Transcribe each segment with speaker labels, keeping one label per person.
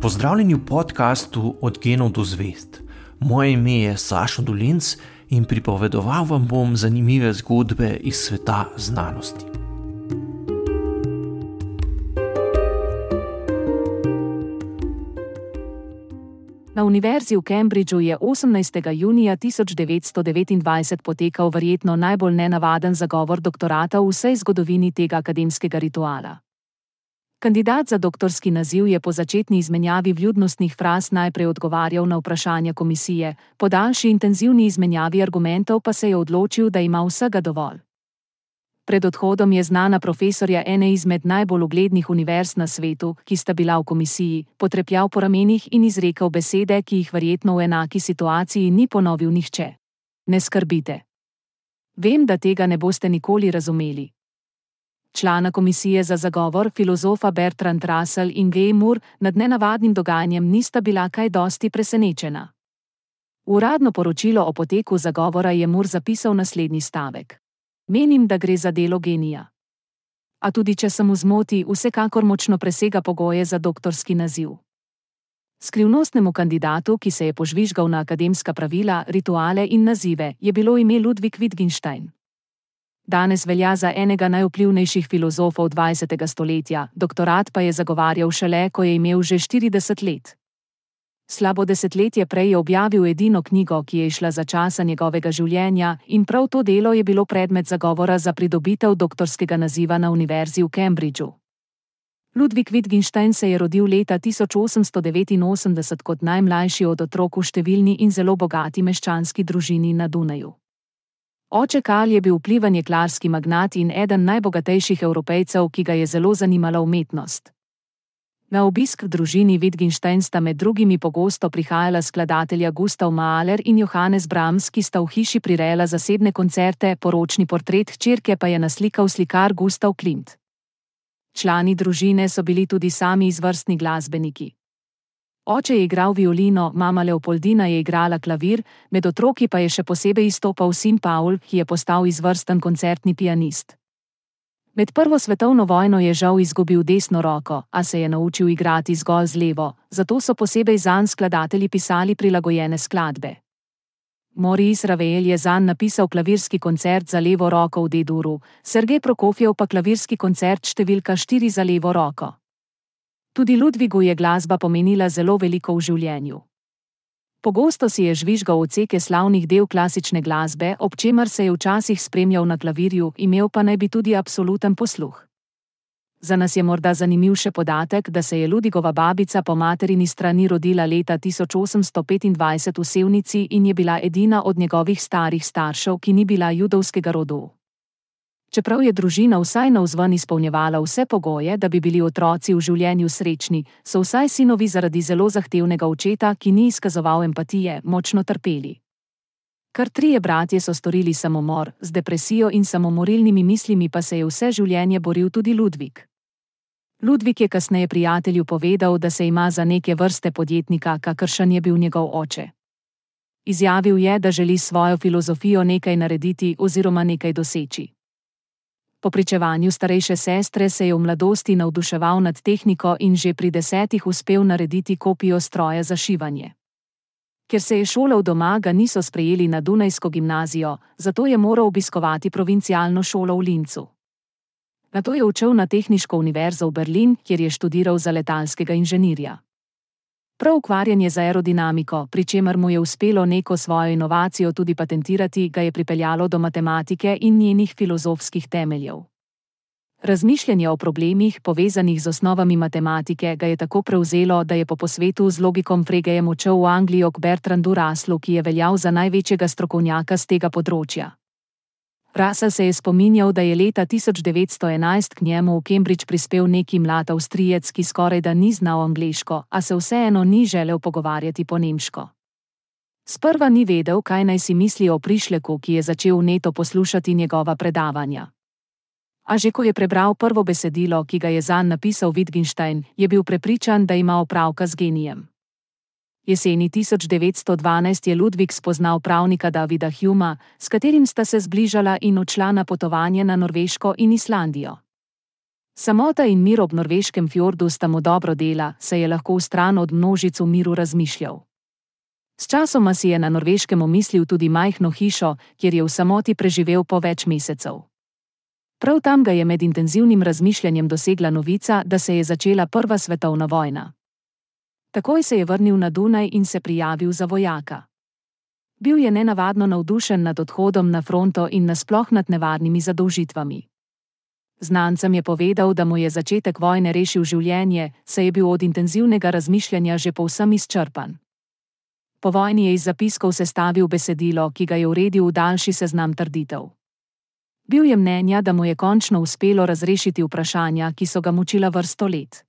Speaker 1: Pozdravljeni v podkastu Od genov do zvest. Moje ime je Sašo Dolinc in pripovedoval vam bom zanimive zgodbe iz sveta znanosti.
Speaker 2: Na univerzi v Cambridgeu je 18. junija 1929 potekal verjetno najbolj nenavaden zagovor doktorata v vsej zgodovini tega akademskega rituala. Kandidat za doktorski naziv je po začetni izmenjavi vljudnostnih fraz najprej odgovarjal na vprašanja komisije, po daljši intenzivni izmenjavi argumentov pa se je odločil, da ima vsega dovolj. Pred odhodom je znana profesorja ene izmed najbolj uglednih univerz na svetu, ki sta bila v komisiji, potrepljal po ramenih in izrekel besede, ki jih verjetno v enaki situaciji ni ponovil nihče. Ne skrbite. Vem, da tega ne boste nikoli razumeli, člana komisije za zagovor, filozofa Bertrand Russell in Gay Moore, nad nenavadnim dogajanjem nista bila kaj dosti presenečena. Uradno poročilo o poteku zagovora je Moore zapisal naslednji stavek: Menim, da gre za delo genija. A tudi če sem v zmoti, vsekakor močno presega pogoje za doktorski naziv. Skrivnostnemu kandidatu, ki se je požvižgal na akademska pravila, rituale in nazive, je bilo ime Ludwig Wittgenstein danes velja za enega najvplivnejših filozofov 20. stoletja, doktorat pa je zagovarjal šele, ko je imel že 40 let. Slabo desetletje prej je objavil edino knjigo, ki je išla za časa njegovega življenja, in prav to delo je bilo predmet zagovora za pridobitev doktorskega naziva na univerzi v Cambridgeu. Ludwig Wittgenstein se je rodil leta 1889 kot najmlajši od otrok v številni in zelo bogati meščanski družini na Dunaju. Oče Karl je bil vplivan jeklarski magnat in eden najbogatejših evropejcev, ki ga je zelo zanimala umetnost. Na obisk družini Wittgenstein sta med drugimi pogosto prihajala skladatelja Gustav Mahler in Johannes Brahms, ki sta v hiši prirejala zasebne koncerte, poročni portret hčerke pa je naslikal slikar Gustav Klimt. Člani družine so bili tudi sami izvrstni glasbeniki. Oče je igral violino, mama Leopoldina je igrala klavir, med otroki pa je še posebej izstopal sin Paul, ki je postal izvrsten koncertni pianist. Med prvo svetovno vojno je žal izgubil desno roko, a se je naučil igrati zgolj z levo, zato so posebej zanj skladatelji pisali prilagojene skladbe. Moris Ravel je zanj napisal klavirski koncert za levo roko v D-duru, Sergej Prokofjev pa klavirski koncert številka 4 za levo roko. Tudi Ludvigu je glasba pomenila zelo veliko v življenju. Pogosto si je žvižgal oceke slavnih del klasične glasbe, ob čemer se je včasih spremljal na klavirju, imel pa naj bi tudi absoluten posluh. Za nas je morda zanimiv še podatek, da se je Ludvigova babica po materini strani rodila leta 1825 v Sevnici in je bila edina od njegovih starih staršev, ki ni bila judovskega rodu. Čeprav je družina vsaj na vzven izpolnjevala vse pogoje, da bi bili otroci v življenju srečni, so vsaj sinovi zaradi zelo zahtevnega očeta, ki ni izkazoval empatije, močno trpeli. Kar trije bratje so storili samomor, z depresijo in samomorilnimi mislimi pa se je vse življenje boril tudi Ludvik. Ludvik je kasneje prijatelju povedal, da se ima za neke vrste podjetnika, kakršen je bil njegov oče. Izjavil je, da želi svojo filozofijo nekaj narediti oziroma nekaj doseči. Po pričevanju starejše sestre se je v mladosti navduševal nad tehniko in že pri desetih uspel narediti kopijo stroja za šivanje. Ker se je šolal doma, ga niso sprejeli na Dunajsko gimnazijo, zato je moral obiskovati provincialno šolo v Lincu. Nato je učil na Tehniško univerzo v Berlin, kjer je študiral za letalskega inženirja. Prav ukvarjanje z aerodinamiko, pri čemer mu je uspelo neko svojo inovacijo tudi patentirati, ga je pripeljalo do matematike in njenih filozofskih temeljev. Razmišljanje o problemih, povezanih z osnovami matematike, ga je tako prevzelo, da je po posvetu z logikom Fregejem odšel v Anglijo k Bertrandu Raslu, ki je veljal za največjega strokovnjaka z tega področja. Russell se je spominjal, da je leta 1911 k njemu v Cambridge prispel neki mlad Avstrijec, ki skoraj da ni znal angliško, a se vseeno ni želel pogovarjati po nemško. Sprva ni vedel, kaj naj si misli o prišleku, ki je začel neto poslušati njegova predavanja. A že ko je prebral prvo besedilo, ki ga je zanj napisal Wittgenstein, je bil prepričan, da ima opravka z genijem. Jeseni 1912 je Ludvik spoznal pravnika Davida Huma, s katerim sta se zbližala in odšla na potovanje na Norveško in Islandijo. Samota in mir ob norveškem fjordu sta mu dobro dela, se je lahko v stran od množic v miru razmišljal. Sčasoma si je na norveškem omislil tudi majhno hišo, kjer je v samoti preživel po več mesecev. Prav tam ga je med intenzivnim razmišljanjem dosegla novica, da se je začela Prva svetovna vojna. Takoj se je vrnil na Dunaj in se prijavil za vojaka. Bil je nenavadno navdušen nad odhodom na fronto in nasploh nad nevarnimi zadolžitvami. Znancem je povedal, da mu je začetek vojne rešil življenje, saj je bil od intenzivnega razmišljanja že povsem izčrpan. Po vojni je iz zapiskov sestavil besedilo, ki ga je uredil v daljši seznam trditev. Bil je mnenja, da mu je končno uspelo razrešiti vprašanja, ki so ga mučila vrsto let.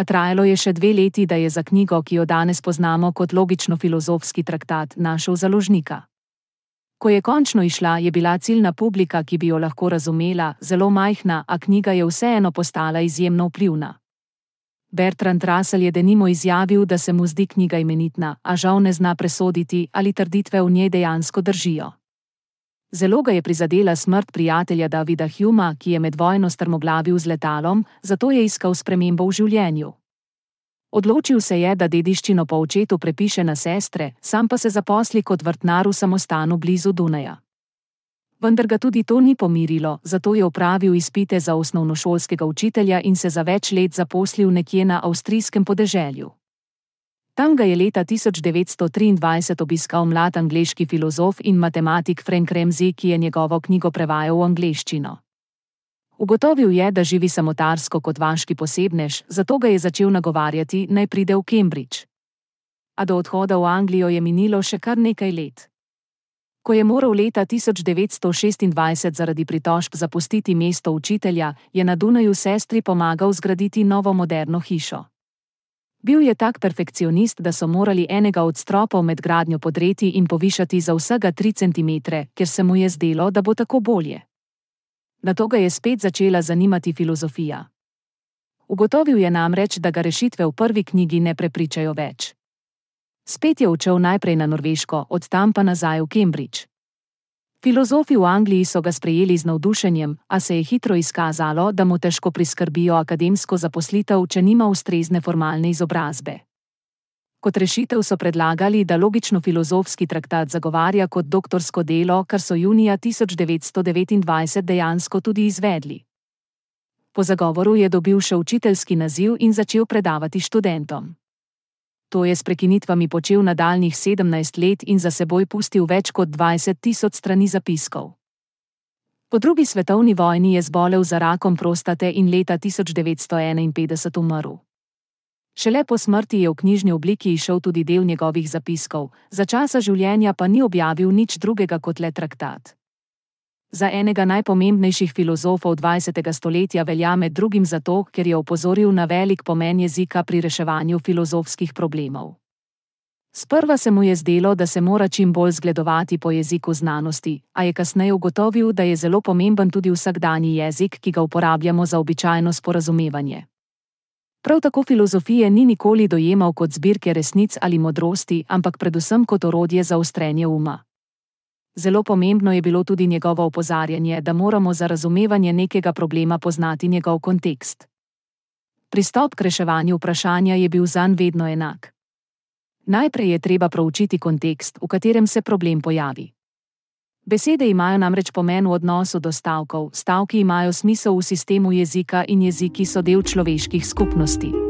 Speaker 2: A trajalo je še dve leti, da je za knjigo, ki jo danes poznamo kot logično-filozofski traktat, našel založnika. Ko je končno išla, je bila ciljna publika, ki bi jo lahko razumela, zelo majhna, a knjiga je vseeno postala izjemno vplivna. Bertrand Russell je denimo izjavil, da se mu zdi knjiga imenitna, a žal ne zna presoditi, ali trditve v njej dejansko držijo. Zelo ga je prizadela smrt prijatelja Davida Huma, ki je med vojno strmoglavil z letalom, zato je iskal spremembo v življenju. Odločil se je, da dediščino po očetu prepiše na sestre, sam pa se zaposli kot vrtnar v samostanu blizu Dunaja. Vendar ga tudi to ni pomirilo, zato je opravil izpite za osnovnošolskega učitelja in se za več let zaposlil nekje na avstrijskem podeželju. Tam ga je leta 1923 obiskal mlad angliški filozof in matematik Frank Ramsey, ki je njegovo knjigo prevajal v angliščino. Ugotovil je, da živi samotarsko kot vaški posebnež, zato ga je začel nagovarjati, naj pride v Cambridge. A do odhoda v Anglijo je minilo še kar nekaj let. Ko je moral leta 1926 zaradi pritožb zapustiti mesto učitelja, je na Dunaju sestri pomagal zgraditi novo moderno hišo. Bil je tak perfekcionist, da so morali enega od stropov med gradnjo podreti in povišati za vsega 3 cm, ker se mu je zdelo, da bo tako bolje. Na to ga je spet začela zanimati filozofija. Ugotovil je namreč, da ga rešitve v prvi knjigi ne prepričajo več. Spet je odšel najprej na Norveško, od tam pa nazaj v Cambridge. Filozofi v Angliji so ga sprejeli z navdušenjem, a se je hitro izkazalo, da mu težko priskrbijo akademsko zaposlitev, če nima ustrezne formalne izobrazbe. Kot rešitev so predlagali, da logično-filozofski traktat zagovarja kot doktorsko delo, kar so junija 1929 dejansko tudi izvedli. Po zagovoru je dobil še učiteljski naziv in začel predavati študentom. To je s prekinitvami počel nadaljnih 17 let in za seboj pustil več kot 20 tisoč strani zapiskov. Po drugi svetovni vojni je zbolel za rakom prostate in leta 1951 umrl. Šele po smrti je v knjižni obliki išel tudi del njegovih zapiskov, za časa življenja pa ni objavil nič drugega kot le traktat. Za enega najpomembnejših filozofov 20. stoletja velja med drugim zato, ker je opozoril na velik pomen jezika pri reševanju filozofskih problemov. Sprva se mu je zdelo, da se mora čim bolj zgledovati po jeziku znanosti, a je kasneje ugotovil, da je zelo pomemben tudi vsakdanji jezik, ki ga uporabljamo za običajno sporazumevanje. Prav tako filozofije ni nikoli dojemal kot zbirke resnic ali modrosti, ampak predvsem kot orodje za ustrenje uma. Zelo pomembno je bilo tudi njegovo opozarjanje, da moramo za razumevanje nekega problema poznati njegov kontekst. Pristop k reševanju vprašanja je bil zanj vedno enak. Najprej je treba proučiti kontekst, v katerem se problem pojavi. Besede imajo namreč pomen v odnosu do stavkov, stavki imajo smisel v sistemu jezika in jeziki so del človeških skupnosti.